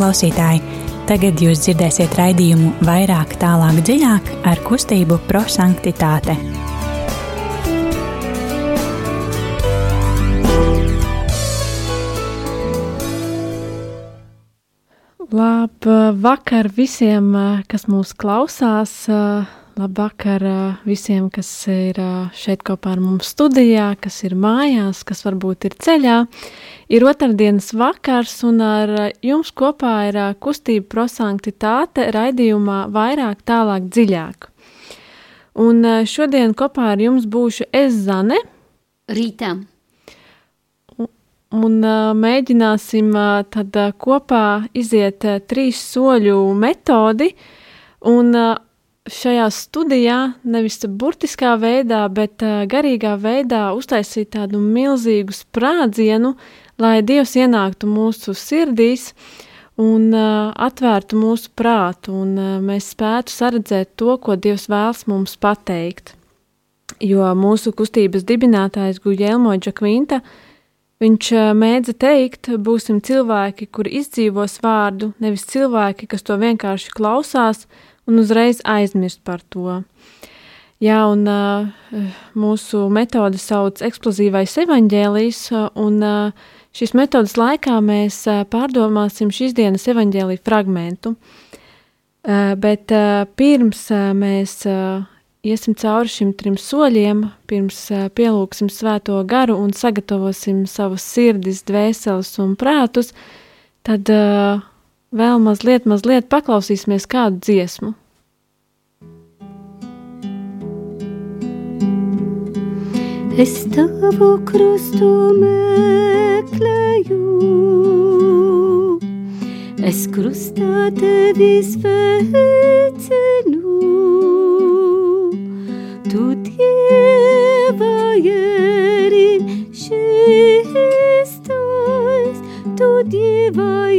Klausītāji, tagad jūs dzirdēsiet raidījumu vairāk, tālāk, dziļāk ar kustību prosanktitāte. Labvakar visiem, kas mūs klausās. Labvakar visiem, kas ir šeit kopā ar mums studijā, kas ir mājās, kas varbūt ir ceļā. Ir otrdienas vakars, un ar jums kopā ir kustība prosanktitāte raidījumā vairāk, tālāk, dziļāk. Un šodien kopā ar jums būšu es Zane. Rītā. Un, un mēģināsim tad kopā iziet trīs soļu metodi, un šajā studijā nevis burtiskā veidā, bet garīgā veidā uztaisīt tādu milzīgu sprādzienu, lai Dievs ienāktu mūsu sirdīs un uh, atvērtu mūsu prātu, un uh, mēs spētu saredzēt to, ko Dievs vēlas mums pateikt. Jo mūsu kustības dibinātājs Guļelmo Džakvinta, viņš uh, mēdza teikt, būsim cilvēki, kuri izdzīvos vārdu, nevis cilvēki, kas to vienkārši klausās un uzreiz aizmirst par to. Jā, un uh, mūsu metode sauc eksplozīvais evaņģēlijs, un uh, Šīs metodas laikā mēs pārdomāsim šīs dienas evaņģēlīja fragmentu, bet pirms mēs iesim cauri šim trim soļiem, pirms pielūgsim svēto garu un sagatavosim savus sirdis, dvēseles un prātus, tad vēl mazliet, mazliet paklausīsimies kādu dziesmu. Es tavu krustu meklēju, es krustā tevi sveicinu. Tu Dieva ierin šistais, tu Dieva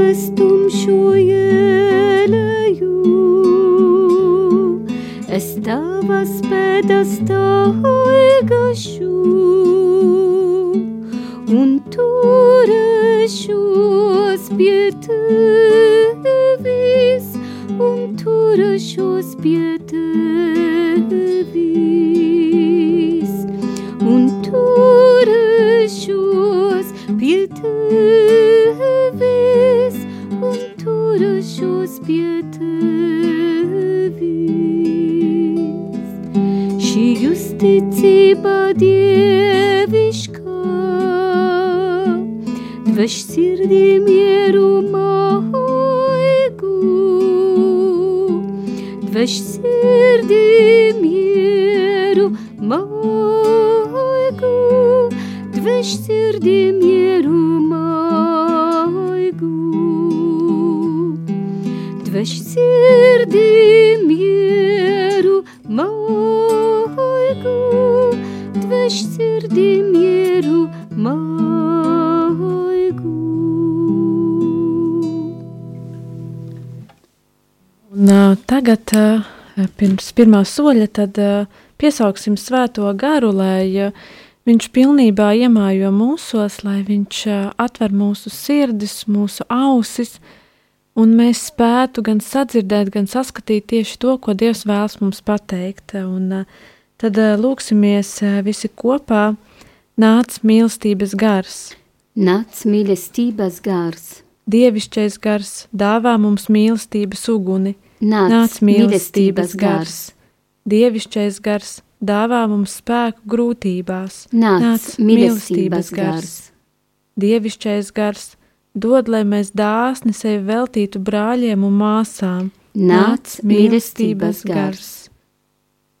nāves tumšo ielēju, es tavas pēdas taigašu dieviškā, dveš sirdī mieru maigu, dveš sirdī mieru. Tagad, pirms pirmā soļa, tad piesauksim svēto garu, lai viņš pilnībā iemājo mūsos, lai viņš atver mūsu sirdis, mūsu ausis, un mēs spētu gan sadzirdēt, gan saskatīt tieši to, ko Dievs vēlas mums pateikt. Un tad lūksimies visi kopā, nāc mīlestības gars. Nāc mīlestības gars. Dievišķais gars dāvā mums mīlestības uguni Nāc, Nāc mīlestības gars, dievišķais gars, dāvā mums spēku grūtībās. Nāc, Nāc mīlestības gars, dievišķais gars, dod, lai mēs dāsni sevi veltītu brāļiem un māsām. Nāc, mīlestības gars.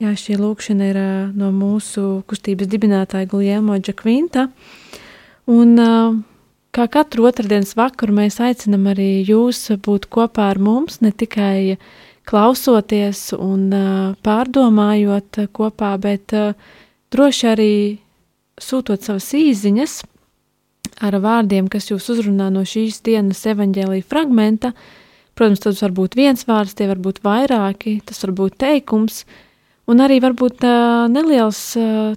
Jā, šī lūkšana ir uh, no mūsu kustības dibinātāja Guljēmo Džakvinta. Un uh, Kā katru otrdienas vakaru mēs aicinam arī jūs būt kopā ar mums, ne tikai klausoties un uh, pārdomājot kopā, bet uh, droši arī sūtot savas īsiņas ar vārdiem, kas jūs uzrunā no šīs dienas evaņģēlīja fragmenta. Protams, tas var būt viens vārds, tie var būt vairāki, tas var būt teikums, un arī varbūt neliels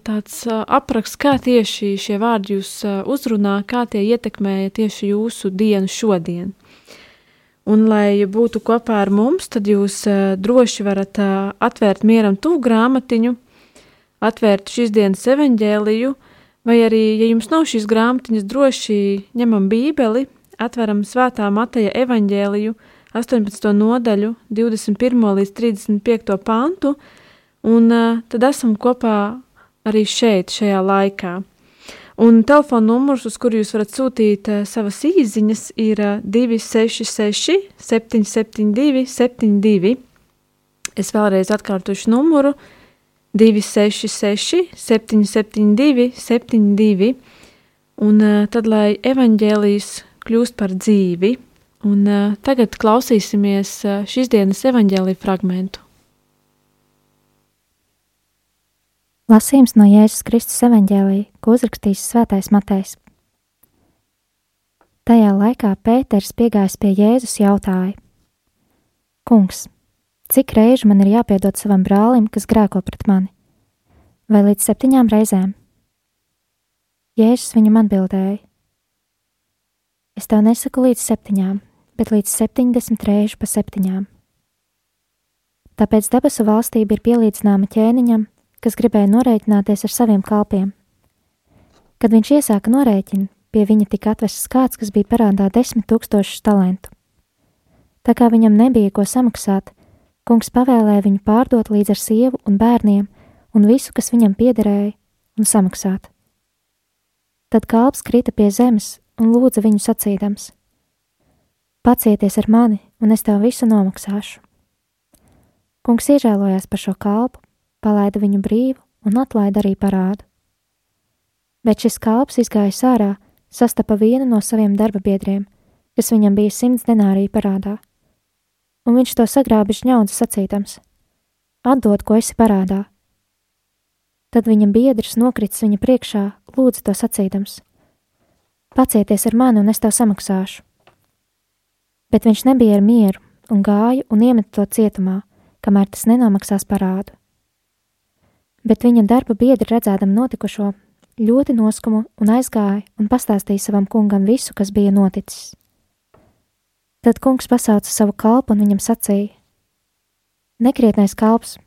tāds apraksts, kā tieši šie vārdi jūs uzrunā, kā tie ietekmēja tieši jūsu dienu šodien. Un, lai būtu kopā ar mums, tad jūs droši varat atvērt mieram tuvu grāmatiņu, atvērt šīs dienas evaņģēliju, vai arī, ja jums nav šīs grāmatiņas, droši ņemam bībeli, atveram svētā Mateja evaņģēliju, 18. nodaļu, 21. līdz 35. pantu, un uh, tad esam kopā arī šeit, šajā laikā. Un telefona numurs, uz kuru jūs varat sūtīt uh, savas īsiņas, ir uh, 266, 772, 72. Es vēlreiz atkārtošu numuru 266, 772, 72. Un uh, tad, lai evaņģēlijas kļūst par dzīvi, un uh, tagad klausīsimies uh, šīs dienas evaņģēlīja fragmentu. Lasījums no Jēzus Kristus evanģēlīja, ko uzrakstījis Svētais Matejs. Tajā laikā Pēters piegājis pie Jēzus jautāja: Kungs, cik reižu man ir jāpiedod savam brālim, kas grēko pret mani? Vai līdz septiņām reizēm? Jēzus viņam atbildēja: Es tev nesaku līdz septiņām, bet līdz septiņdesmit reižu pa septiņām. Tāpēc debesu valstība ir pielīdzināma ķēniņam, kas gribēja norēķināties ar saviem kalpiem. Kad viņš iesāka norēķinu, pie viņa tika atvests kāds, kas bija parādā desmit tūkstošus talantu. Tā kā viņam nebija ko samaksāt, kungs pavēlēja viņu pārdot līdz ar sievu un bērniem un visu, kas viņam piederēja, un samaksāt. Tad kalps krita pie zemes un lūdza viņu sacīdams: Pacieties ar mani, un es tev visu nomaksāšu. Kungs iežēlojās par šo kalpu palaida viņu brīvu un atlaida arī parādu. Bet šis kalps izgājis ārā, sastapa vienu no saviem darba biedriem, kas viņam bija simts denāriju parādā, un viņš to sagrābi žņaudzes sacītams: Atdod, ko esi parādā! Tad viņa biedrs nokritis viņa priekšā, lūdza to sacītams: Pacieties ar mani, un es tev samaksāšu! Bet viņš nebija ar mieru un gāja un iemeta to cietumā, kamēr tas nenomaksās parādu bet viņa darba biedri redzēdam notikušo, ļoti noskumu un aizgāja un pastāstīja savam kungam visu, kas bija noticis. Tad kungs pasauca savu kalpu un viņam sacīja: Nekrietnais kalps,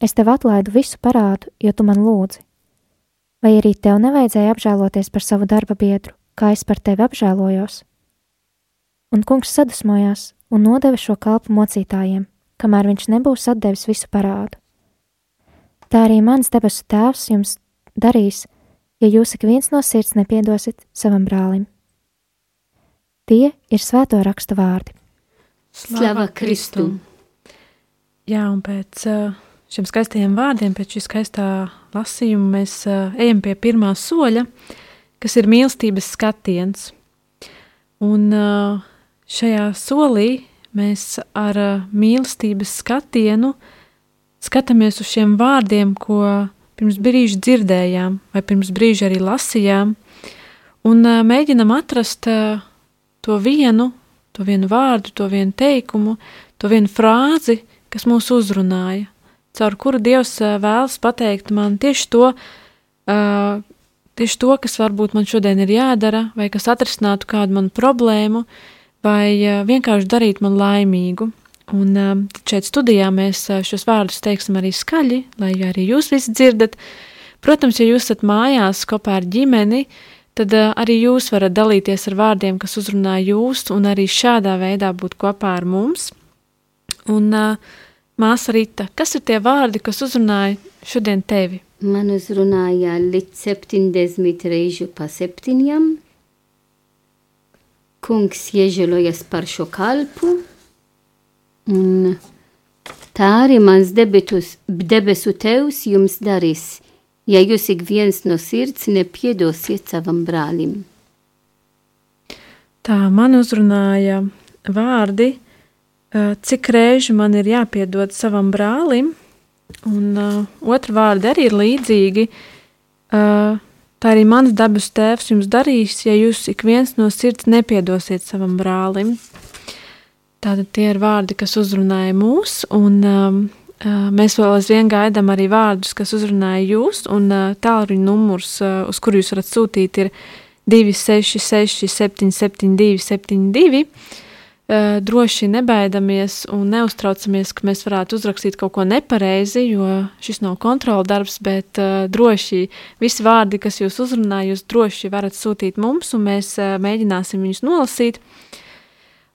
es tev atlaidu visu parādu, jo tu man lūdzi. Vai arī tev nevajadzēja apžēloties par savu darba biedru, kā es par tevi apžēlojos? Un kungs sadusmojās un nodeva šo kalpu mocītājiem, kamēr viņš nebūs atdevis visu parādu. Tā arī mans debesu Tēvs jums darīs, ja jūs ik viens no sirds nepiedosit savam brālim. Tie ir svēto rakstu vārdi. Slava Kristum! Jā, un pēc šiem skaistajiem vārdiem, pēc šī skaistā lasījuma, mēs ejam pie pirmā soļa, kas ir mīlestības skatiens. Un šajā solī mēs ar mīlestības skatienu uh, skatāmies uz šiem vārdiem, ko pirms brīža dzirdējām, vai pirms brīža arī lasījām, un mēģinam atrast to vienu, to vienu vārdu, to vienu teikumu, to vienu frāzi, kas mūs uzrunāja, caur kuru Dievs vēlas pateikt man tieši to, tieši to, kas varbūt man šodien ir jādara, vai kas atrisinātu kādu manu problēmu, vai vienkārši darīt man laimīgu. Un šeit studijā mēs šos vārdus teiksim arī skaļi, lai arī jūs visi dzirdat. Protams, ja jūs esat mājās kopā ar ģimeni, tad arī jūs varat dalīties ar vārdiem, kas uzrunā jūs, un arī šādā veidā būt kopā ar mums. Un māsa Rita, kas ir tie vārdi, kas uzrunāja šodien tevi? Man uzrunāja līdz 70 reižu pa septiņiem. Kungs iežēlojas par šo kalpu Un tā arī mans debetus, debesu tevs jums darīs, ja jūs ik viens no sirds nepiedosiet savam brālim. Tā man uzrunāja vārdi, cik reizi man ir jāpiedod savam brālim, un uh, otra vārdi arī ir līdzīgi. Uh, tā arī mans dabas tēvs jums darīs, ja jūs ik viens no sirds nepiedosiet savam brālim. Tātad tie ir vārdi, kas uzrunāja mūs, un um, uh, mēs vēl aizvien gaidām arī vārdus, kas uzrunāja jūs, un uh, tālruņa numurs, uh, uz kuru jūs varat sūtīt, ir 266 772 72. Uh, droši nebaidamies un neuztraucamies, ka mēs varētu uzrakstīt kaut ko nepareizi, jo šis nav kontrola darbs, bet uh, droši visi vārdi, kas jūs uzrunā, jūs droši varat sūtīt mums, un mēs uh, mēģināsim viņus nolasīt.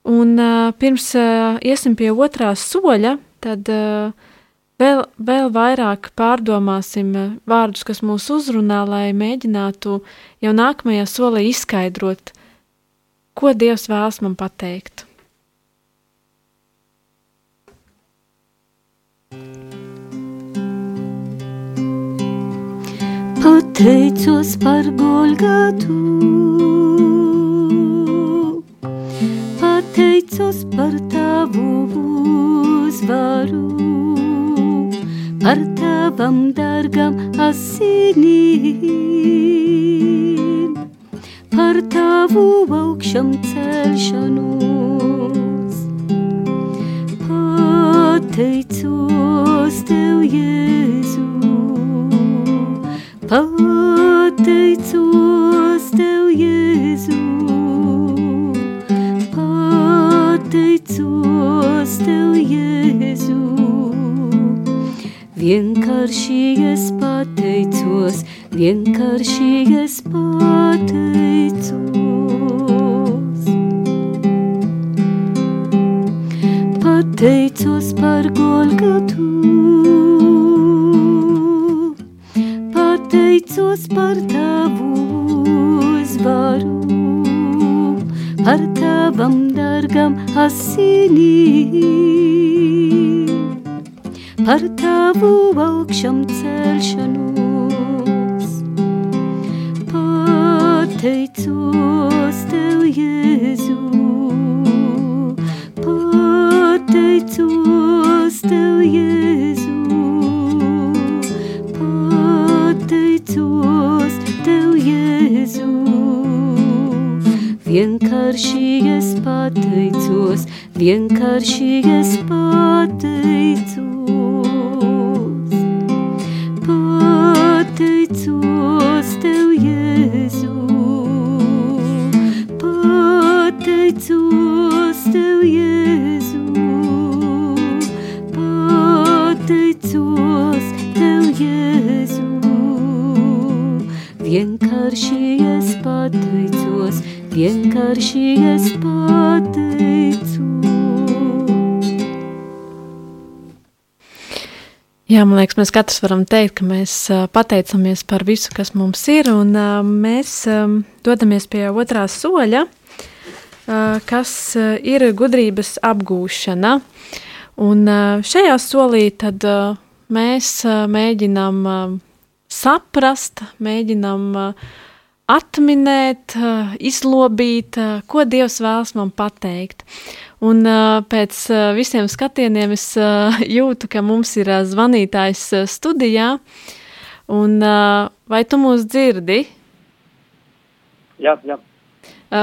Un pirms iesim pie otrā soļa, tad vēl, vēl vairāk pārdomāsim vārdus, kas mūs uzrunā, lai mēģinātu jau nākamajā solī izskaidrot, ko Dievs vēlas man pateikt. Pateicos par Golgatu, pateicos par tavu uzvaru, par tavam dargam asinīm, par tavu augšam celšanos. Pateicos tev, Jēzu, pateicos Vienkārši es pateicos, vienkārši es pateicos. Pateicos par Golgatu, pateicos par tavu uzvaru, par tavam dargam asinīm, par tavu augšam celšanos. Pateicos tev, Jēzu, pateicos tev, Jēzu, pateicos tev, Jēzu. Vienkārši es pateicos, vienkārši es pateicos. Liekas, mēs katrs varam teikt, ka mēs pateicamies par visu, kas mums ir, un mēs dodamies pie otrā soļa, kas ir gudrības apgūšana. Un šajā solī tad mēs mēģinām saprast, mēģinām atminēt, izlobīt, ko Dievs vēlas man pateikt. Un pēc visiem skatieniem es jūtu, ka mums ir zvanītājs studijā. Un, vai tu mūs dzirdi? Jā, jā.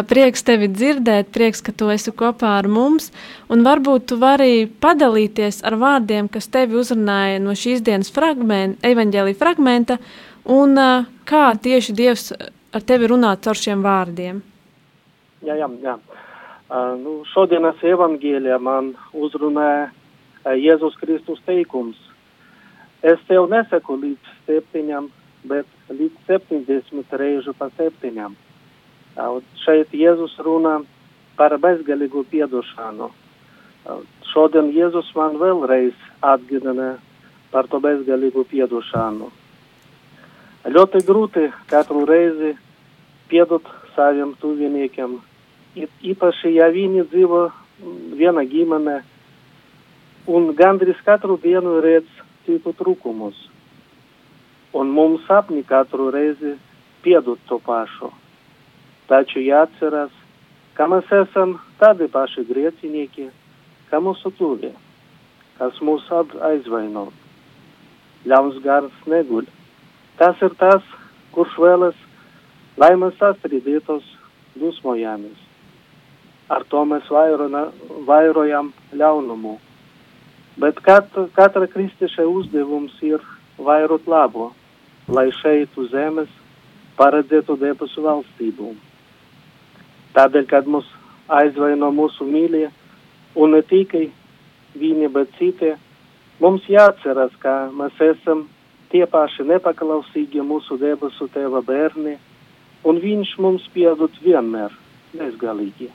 Prieks tevi dzirdēt, prieks, ka tu esi kopā ar mums. Un varbūt tu vari padalīties ar vārdiem, kas tevi uzrunāja no šīs dienas fragmenta, evaņģēlī fragmenta, un kā tieši Dievs ar tevi runā caur šiem vārdiem. jā, jā, jā. Uh, nu, šodienas evangēlijā man uzrunāja uh, Jēzus Kristus teikums. Es tev nesaku līdz septiņam, bet līdz septiņdesmit reižu pa septiņam. Uh, šeit Jēzus runā par bezgalīgu piedošanu. Uh, šodien Jēzus man vēlreiz atgādina par to bezgalīgu piedošanu. Ļoti grūti katru reizi piedot saviem tuviniekiem, īpaši, ja viņi dzīvo viena ģimene un gandrīz katru dienu redz citu trūkumus. Un mums sapni katru reizi piedot to pašu. Taču jāatcerās, ka mēs esam tādi paši grēcinieki, kā mūsu tuvie, kas mūs aizvaino. Ļauns gars neguļ. Tas ir tas, kurš vēlas lai mēs sastrīdītos, dusmojamies. Ar to mēs vairona, vairojam ļaunumu. Bet kat, katra kristieša uzdevums ir vairot labo, lai šeit uz zemes paredzētu debesu valstību. Tādēļ, kad mūs aizvaino mūsu mīļie, un ne tikai viņi, bet citi, mums jāatceras, ka mēs esam tie paši nepaklausīgi mūsu debesu tēva bērni, un viņš mums piedod vienmēr bezgalīgi.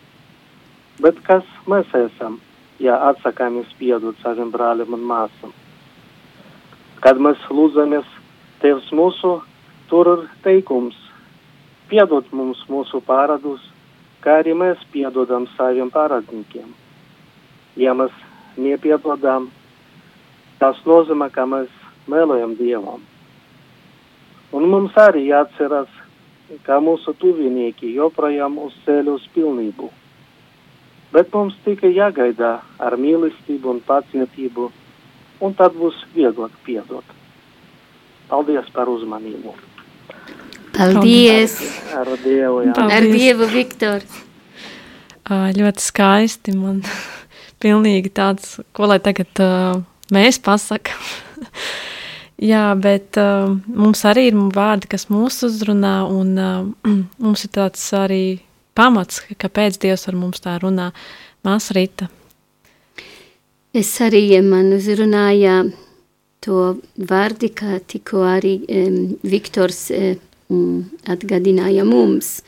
Bet kas mēs esam, ja atsakāmies piedot saviem brāļiem un māsām? Kad mēs lūdzamies Tevs mūsu, tur ir teikums, piedod mums mūsu pārādus, kā arī mēs piedodam saviem parādniekiem. Ja mēs nepiedodam, tas nozīmē, ka mēs melojam Dievam. Un mums arī jāatceras, ka mūsu tuvinieki joprojām uz ceļu uz pilnību. Bet mums tikai jāgaidā ar mīlestību un pacietību, un tad būs vieglāk piedot. Paldies par uzmanību! Paldies! Ar Dievu, jā. Paldies. Ar Dievu, Viktor! Ā, ļoti skaisti. Man pilnīgi tāds, ko lai tagad uh, mēs pasakām. Jā, bet uh, mums arī ir vārdi, kas mūs uzrunā, un uh, mums ir tāds arī pamats, kāpēc Dievs ar mums tā runā. Māsa Rita. Es arī ja man uzrunāja to vārdi, kā tikko arī um, Viktors um, atgādināja mums.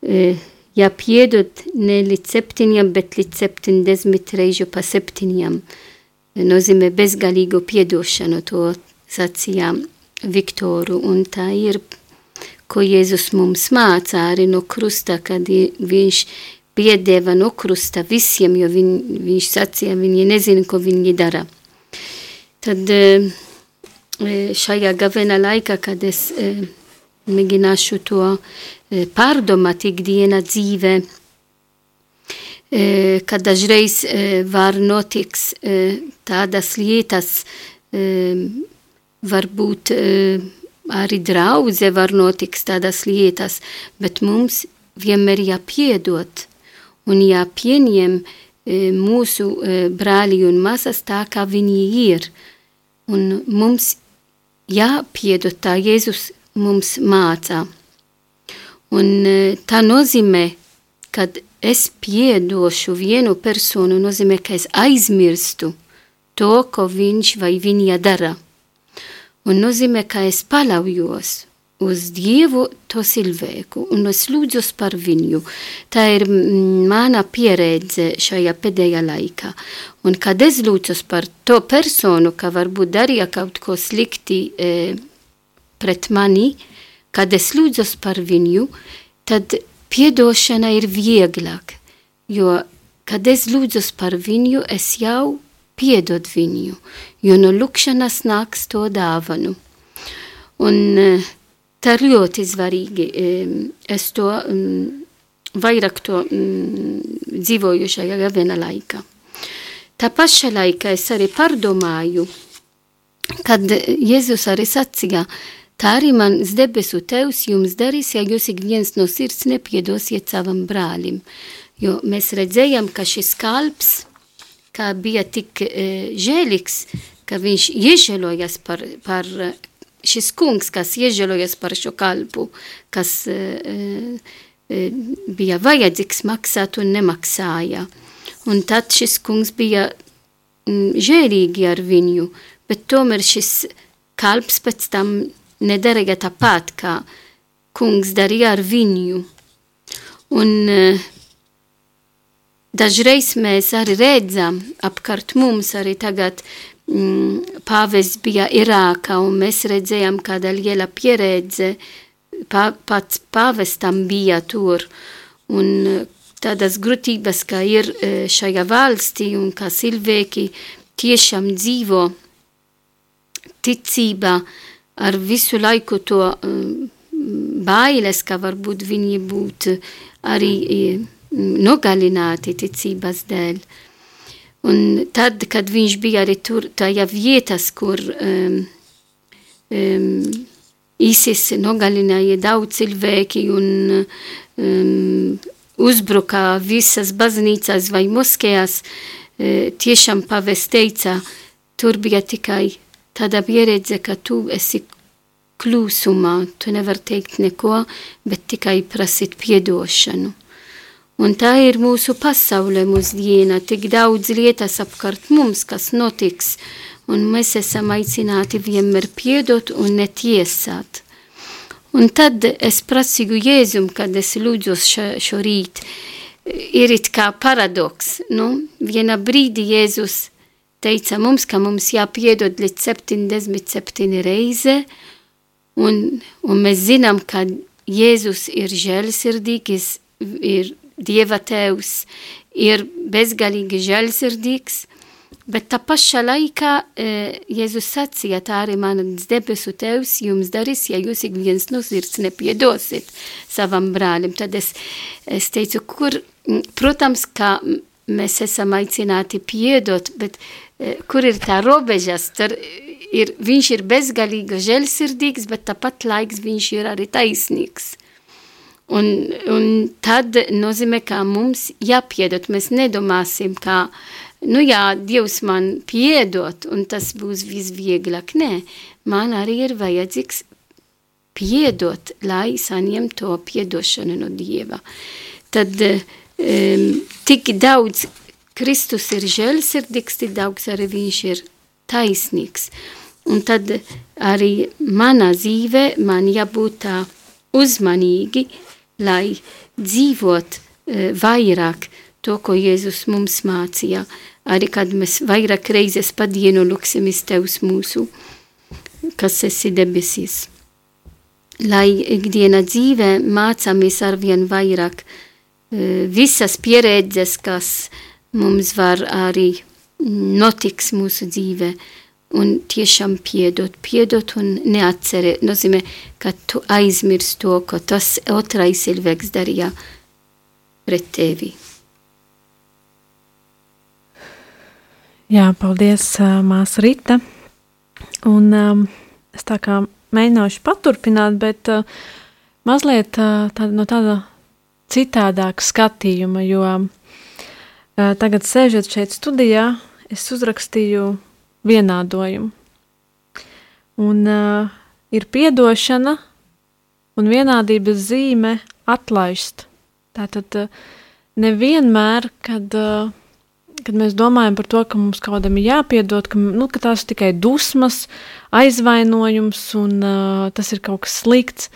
Uh, ja piedod ne līdz septiņiem, bet līdz septiņdesmit reižu pa septiņiem. Nozīmē bezgalīgu piedošanu, to sacīja Viktoru, un tā ir, ko Jēzus mums māca arī no krusta, kad i- viņš piedeva no krusta visiem, jo viņ, viņš sacīja, viņi nezina, ko viņi dara. Tad eh, eh, šajā gavena laikā, kad es eh, mēģināšu to eh, pārdomāt ikdiena dzīve, eh, kad dažreiz eh, var notiks eh, tādas lietas, eh, varbūt eh, arī draudze var notiks tādas lietas, bet mums vienmēr jāpiedot un jāpieņem eh, mūsu eh, brāļi un māsas tā, kā viņi ir. Un mums jāpiedod tā Jēzus mums mācā. Un eh, tā nozīmē, kad es piedošu vienu personu, nozīmē, ka es aizmirstu to, ko viņš vai viņa dara. Un nozīmē, ka es paļaujos uz Dievu to cilvēku un es lūdzu par viņu. Tā ir mm, mana pieredze šajā pēdējā laikā. Un kad es lūdzu par to personu, ka varbūt darīja kaut ko slikti e, pret mani, kad es lūdzu par viņu, tad piedošana ir vieglāk. Jo, kad es lūdzu par viņu, es jau piedod viņu, jo no lūkšanas nāks to dāvanu. Un eh, tā ir ļoti svarīgi. em, Es to vairāk to dzīvoju šajā gavena laikā. Tā paša laikā es arī pārdomāju, kad Jēzus arī sacīja, tā arī mans debesu tevs jums darīs, ja jūs ik viens no sirds nepiedosiet savam brālim. Jo mēs redzējām, ka šis kalps, kā bija tik e, žēlīgs, ka viņš iežēlojas par, par e, šis kungs, kas iežēlojas par šo kalpu, kas e, bija vajadzīgs maksāt un nemaksāja. Un tad šis kungs bija mm, žēlīgi ar viņu, bet tomēr šis kalps pēc tam nedarīja tāpat, kā kungs darīja ar viņu. Un uh, dažreiz mēs arī redzam apkārt mums arī tagad mm, pāvests bija Irākā un mēs redzējām kāda liela pieredze, pā, pats pāvestam bija tur. Un eh, tādas grūtības, kā ir eh, šajā valstī un kā cilvēki tiešām dzīvo ticībā ar visu laiku to um, bailes, ka varbūt viņi būtu arī um, nogalināti ticības dēļ. Un tad, kad viņš bija arī tur, tajā vietas, kur um, um, ISIS nogalināja daudz cilvēki un um, uzbruka visas baznīcās vai moskējās, uh, tiešām pavēs teica, tur bija tikai tāda pieredze, ka tu esi klusumā, tu nevar teikt neko, bet tikai prasīt piedošanu. Un tā ir mūsu pasaule mūsdiena, tik daudz lietas apkārt mums, kas notiks, un mēs esam aicināti vienmēr piedot un netiesāt. Un tad es prasīju Jēzum, kad es lūdzu šo rīt, ir it kā paradoks, nu, vienā brīdī Jēzus teica mums, ka mums jāpiedod līdz 77 reize, un, un mēs zinām, ka Jēzus ir žēlsirdīgs, ir Dieva tēvs ir bezgalīgi žēlsirdīgs, bet tā pašā laikā e, Jēzus sacīja, tā arī mans debesu tēvs jums darīs, ja jūs ik viens no sirds nepiedosiet savam brālim. Tad es, es teicu, kur, protams, ka mēs esam aicināti piedot, bet e, kur ir tā robežas, tur ir, viņš ir bezgalīgi žēlsirdīgs, bet tāpat laiks viņš ir arī taisnīgs. Un, un tad nozīmē, ka mums jāpiedod. Mēs nedomāsim, ka, nu jā, Dievs man piedod, un tas būs visvieglāk. Nē, man arī ir vajadzīgs piedot, lai saņemtu to piedošanu no Dieva. Tad um, tik daudz Kristus ir žēlsirdīgs, tik daudz arī viņš ir taisnīgs. Un tad arī manā dzīvē man jābūt tā uzmanīgi, lai dzīvot uh, vairāk to, ko Jēzus mums mācīja. Arī kad mēs vairāk reizes pa dienu lūksimies Tevs mūsu, kas esi debesīs. Lai ikdiena dzīvē mācāmies arvien vairāk uh, visas pieredzes, kas mums var arī notiks mūsu dzīvē, un tiešām piedot, piedot un neatcerēt. Nozīmē, ka tu aizmirsti to, ko tas otrais cilvēks darīja pret tevi. Jā, paldies, māsa Rita. Un um, es tā kā mēģināšu paturpināt, bet uh, mazliet uh, tā, no tāda citādāka skatījuma, jo uh, tagad sēžot šeit studijā, es uzrakstīju vienādojumu. Un uh, ir piedošana un vienādības zīme atlaist. Tātad uh, nevienmēr, kad, uh, kad mēs domājam par to, ka mums kādam ir jāpiedod, ka, nu, ka tās ir tikai dusmas, aizvainojums un uh, tas ir kaut kas slikts,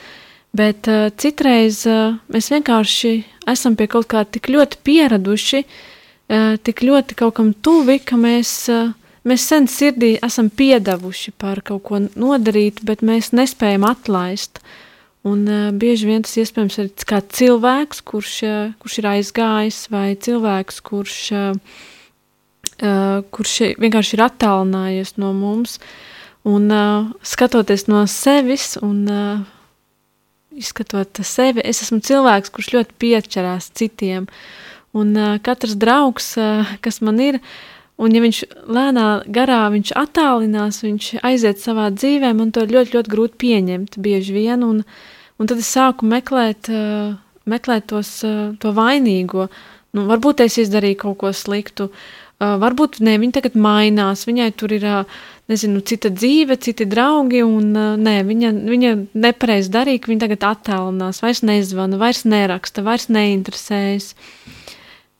bet uh, citreiz uh, mēs vienkārši esam pie kaut kā tik ļoti pieraduši, uh, tik ļoti kaut kam tuvi, ka mēs uh, Mēs sen sirdī esam piedevuši par kaut ko nodarīt, bet mēs nespējam atlaist. Un uh, bieži vien tas iespējams ir kā cilvēks, kurš, uh, kurš ir aizgājis, vai cilvēks, kurš, uh, kurš vienkārši ir attālinājies no mums. Un uh, skatoties no sevis un uh, izskatot sevi, es esmu cilvēks, kurš ļoti pieķerās citiem. Un uh, katrs draugs, uh, kas man ir, uh, Un, ja viņš lēnā garā viņš attālinās, viņš aiziet savā dzīvē, man to ir ļoti, ļoti grūti pieņemt bieži vien. Un, un tad es sāku meklēt, uh, meklēt tos, uh, to vainīgo. Nu, varbūt es izdarīju kaut ko sliktu, uh, varbūt ne, viņa tagad mainās, viņai tur ir, nezinu, cita dzīve, citi draugi, un nē, viņa, viņa nepareiz darīja, ka viņa tagad attālinās, vairs nezvana, vairs neraksta, vairs neinteresējas.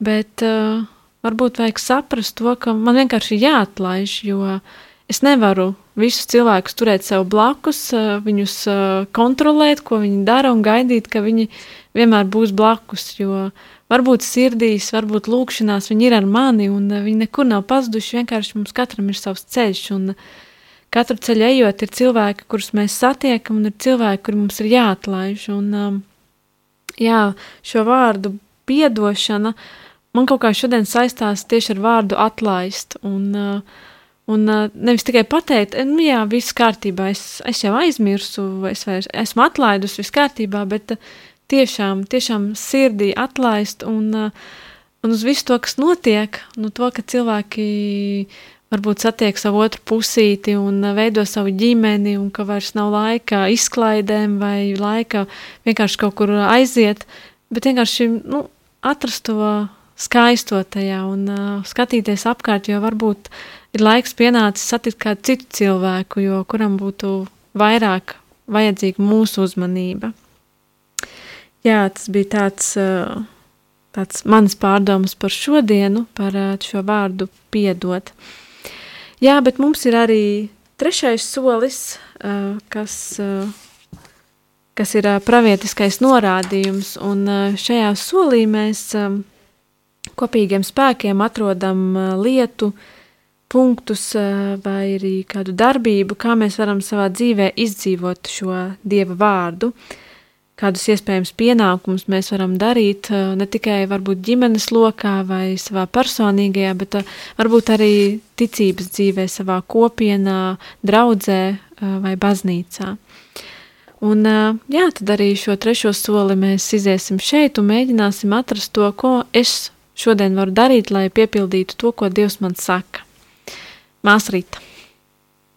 Bet uh, varbūt vajag saprast to, ka man vienkārši jāatlaiž, jo es nevaru visus cilvēkus turēt sev blakus, eh, viņus eh, kontrolēt, ko viņi dara un gaidīt, ka viņi vienmēr būs blakus, jo varbūt sirdīs, varbūt lūkšanās viņi ir ar mani un eh, viņi nekur nav pazuduši, vienkārši mums katram ir savs ceļš katru ceļu ejot ir cilvēki, kurus mēs satiekam un ir cilvēki, kuri mums ir jāatlaiž un jā, šo vārdu piedošana, uh, man kaut kā šodien saistās tieši ar vārdu atlaist. Un, uh, un uh, nevis tikai pateikt, nu jā, viss kārtībā, es, es jau aizmirsu, es vairs esmu atlaidus, viss kārtībā, bet tiešām, tiešām sirdī atlaist un, un uz visu to, kas notiek, nu to, ka cilvēki varbūt satiek savu otru pusīti un veido savu ģimeni, un ka vairs nav laika izklaidēm vai laika vienkārši kaut kur aiziet, bet vienkārši nu, atrast to skaisto tajā un uh, skatīties apkārt, jo varbūt ir laiks pienācis satikt kādu citu cilvēku, jo kuram būtu vairāk vajadzīga mūsu uzmanība. Jā, tas bija tāds, tāds mans pārdomas par šodienu, par šo vārdu piedot. Jā, bet mums ir arī trešais solis, kas, kas ir pravietiskais norādījums, un šajā solī mēs kopīgiem spēkiem atrodam lietu, punktus vai arī kādu darbību, kā mēs varam savā dzīvē izdzīvot šo dieva vārdu, kādus iespējams pienākumus mēs varam darīt ne tikai varbūt ģimenes lokā vai savā personīgajā, bet varbūt arī ticības dzīvē, savā kopienā, draudzē vai baznīcā. Un, jā, tad arī šo trešo soli mēs iziesim šeit un mēģināsim atrast to, ko es šodien varu darīt, lai piepildītu to, ko Dievs man saka. Māsrīta.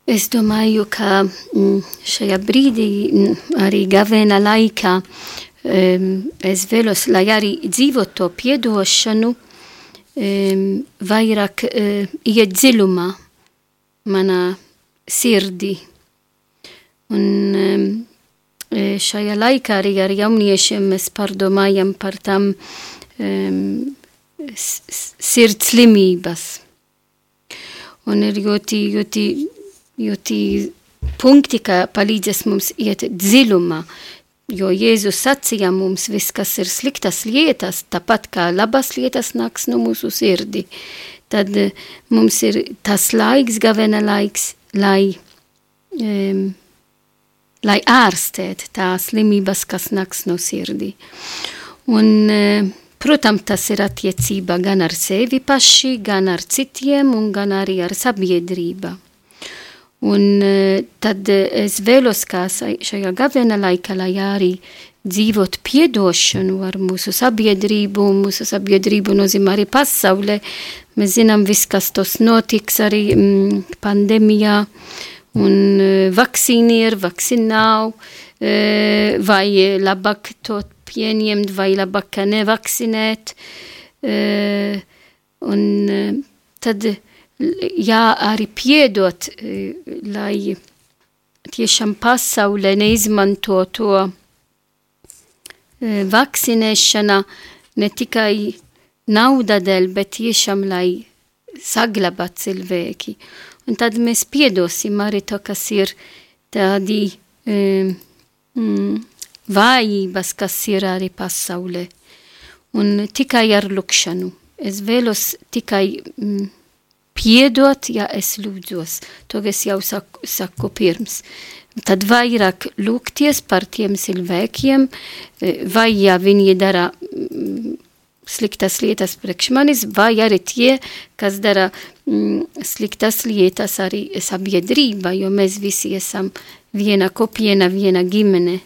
Es domāju, ka mm, šajā brīdī mm, arī gavēna laikā es vēlos, lai arī dzīvot to piedošanu, vairāk eh, iet dziļumā manā sirdī. Un eh, šajā laikā arī ar jauniešiem mēs pārdomājam par tam sirds slimības un ir ļoti, ļoti, ļoti punkti, ka palīdzēs mums iet dziļumā. Jo Jēzus sacīja mums, viss, kas ir sliktas lietas, tāpat kā labas lietas nāks no mūsu sirdi, tad eh, mums ir tas laiks, gavena laiks, lai, um, lai ārstēt tās slimības, kas nāks no sirdi. Un uh, Protams, tas ir attiecība gan ar sevi paši, gan ar citiem, un gan arī ar sabiedrību. Un e, tad es vēlos, kā šajā gavena laikā, lai arī dzīvot piedošanu ar mūsu sabiedrību, un mūsu sabiedrību nozīmē arī pasaulē. Mēs zinām viss, kas tos notiks arī mm, pandēmijā, un e, vakcīni ir, vakcīni nav, e, vai labāk to pieņemt vai labāk nevakcinēt. Uh, un uh, tad jā, arī piedot, uh, lai tiešām pasaulē neizmanto to uh, vakcinēšana ne tikai nauda dēļ, bet tiešām, lai saglabā cilvēki. Un tad mēs piedosim arī to, kas ir tādi um, mm, vājības, kas ir arī pasaulē. Un tikai ar lūkšanu. Es vēlos tikai mm, piedot, ja es lūdzos. To es jau saku, saku pirms. Tad vairāk lūgties par tiem cilvēkiem, eh, vai ja viņi dara mm, sliktas lietas priekš manis, vai arī tie, kas dara mm, sliktas lietas arī sabiedrība, jo mēs visi esam viena kopiena, viena ģimene.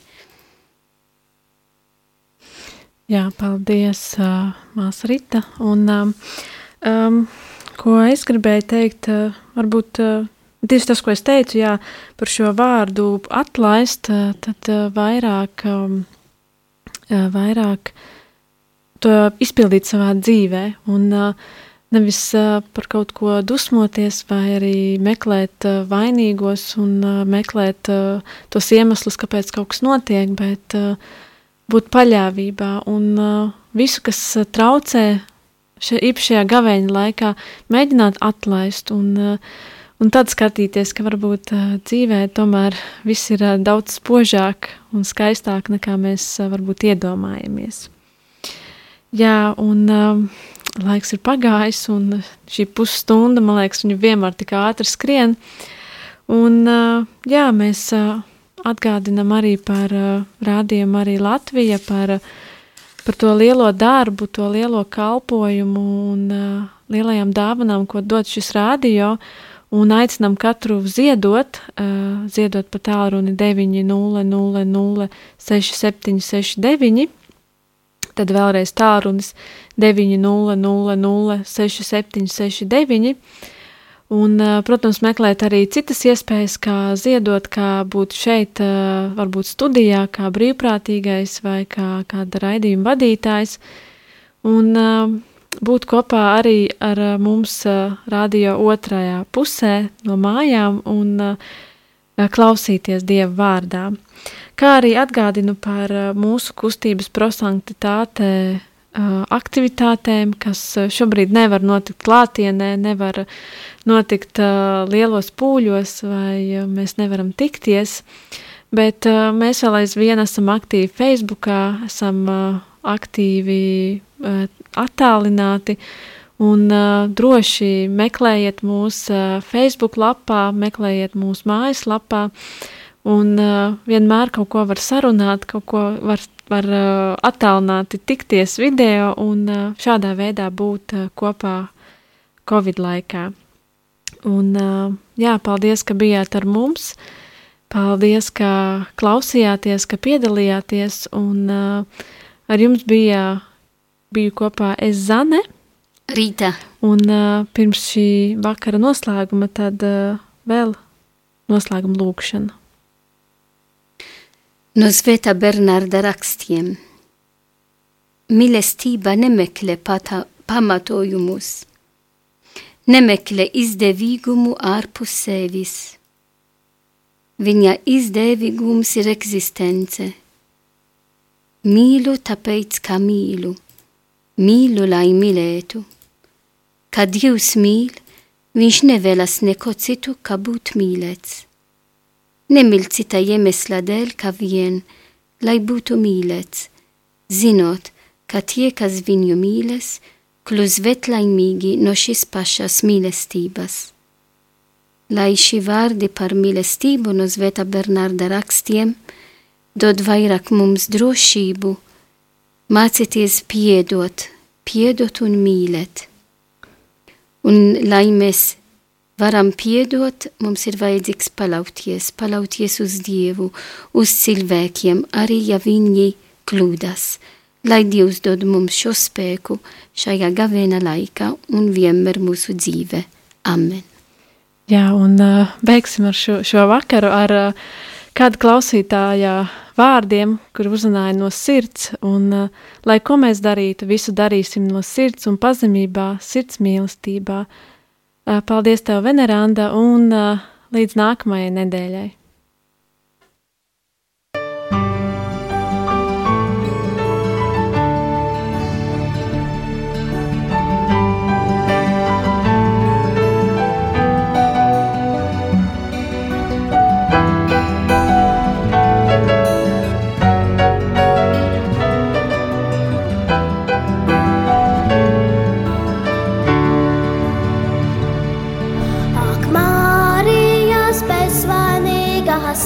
Jā, paldies, uh, Māsa Rita. Un, um, ko es gribēju teikt, uh, varbūt uh, tieši tas, ko es teicu, jā, par šo vārdu atlaist, uh, tad uh, vairāk, um, uh, vairāk to izpildīt savā dzīvē. Un, uh, Nevis uh, par kaut ko dusmoties, vai arī meklēt uh, vainīgos un uh, meklēt uh, tos iemeslus, kāpēc kaut kas notiek, bet uh, būt paļāvībā un uh, visu, kas uh, traucē še, īpašajā gaveņa laikā, mēģināt atlaist un, uh, un tad skatīties, ka varbūt uh, dzīvē tomēr viss ir uh, daudz spožāk un skaistāk nekā mēs uh, varbūt iedomājamies. Jā, un uh, laiks ir pagājis un šī pusstunda, man liekas, viņu vienmēr tik ātri skrien. Un uh, jā, mēs uh, atgādinam arī par uh, rādījumu arī Latvija, par, par to lielo darbu, to lielo kalpojumu un uh, lielajām dāvanām, ko dod šis rādio, un aicinam katru ziedot, uh, ziedot pa tālruni 900 6769, tad vēlreiz tālrunis 900 6769, Un, protams, meklēt arī citas iespējas, kā ziedot, kā būt šeit, varbūt studijā, kā brīvprātīgais vai kā kāda raidījuma vadītājs. Un būt kopā arī ar mums radio otrajā pusē no mājām un klausīties Dieva vārdā. Kā arī atgādinu par mūsu kustības prosanktitāte aktivitātēm, kas šobrīd nevar notikt klātienē, nevar notikt lielos pūļos, vai mēs nevaram tikties. Bet mēs vēl aizvien esam aktīvi Facebookā, esam aktīvi attālināti. Un uh, droši meklējiet mūsu uh, Facebook lapā, meklējiet mūsu mājaslapā, un uh, vienmēr kaut ko var sarunāt, kaut ko var var uh, attālināti tikties video un uh, šādā veidā būt uh, kopā Covid laikā. Un jā, paldies, ka bijāt ar mums. Paldies, ka klausījāties, ka piedalījāties, un uh, ar jums bija, biju kopā es Zane. Rīta. Un uh, pirms šī vakara noslēguma tad uh, vēl noslēguma lūkšana. No Svētā Bernārda rakstiem. Mīlestība nemeklē pata, pamatojumus, nemeklē izdevīgumu ārpus sevis. Viņa izdevīgums ir eksistence. Mīlu tāpēc, ka mīlu, mīlu, lai mīlētu. Kad Dievs mīl, viņš nevēlas neko citu, kā būt mīlēts iemesla dēļ, kā vien, lai būtu mīlēts, zinot, ka tie, kas viņu mīles, kļūs vetlaimīgi no šīs pašas mīlestības. Lai šī vārdi par mīlestību no Svētā Bernārda rakstiem dod vairāk mums drošību, mācīties piedot, piedot un mīlēt. Un lai mēs varam piedot, mums ir vajadzīgs paļauties, paļauties uz Dievu, uz cilvēkiem, arī ja viņi kļūdas. Lai Dievs dod mums šo spēku šajā gavēna laikā un vienmēr mūsu dzīve. Amen. Jā, un uh, beigsim ar šo, šo vakaru ar uh, kādu klausītāja vārdiem, kur uzrunāja no sirds, un uh, lai ko mēs darītu, visu darīsim no sirds un pazemībā, sirds mīlestībā, uh, Paldies, tev, Veneranda, un līdz nākamajai nedēļai!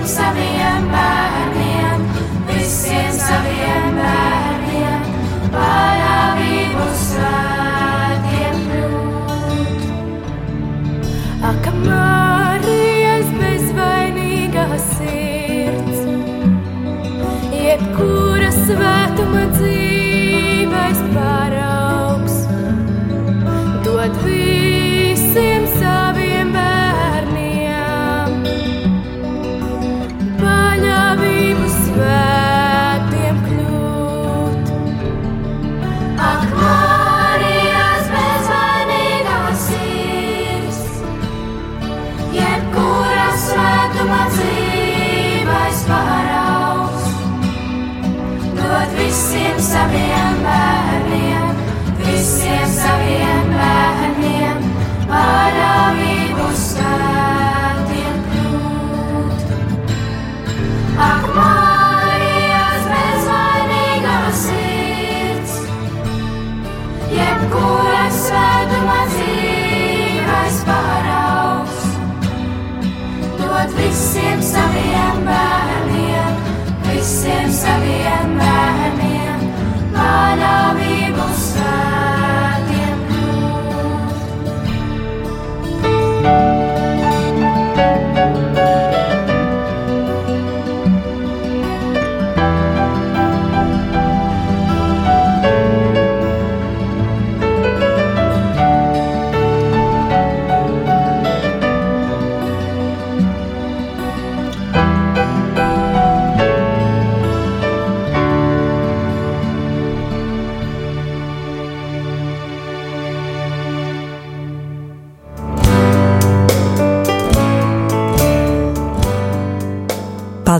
and Sami and Bad.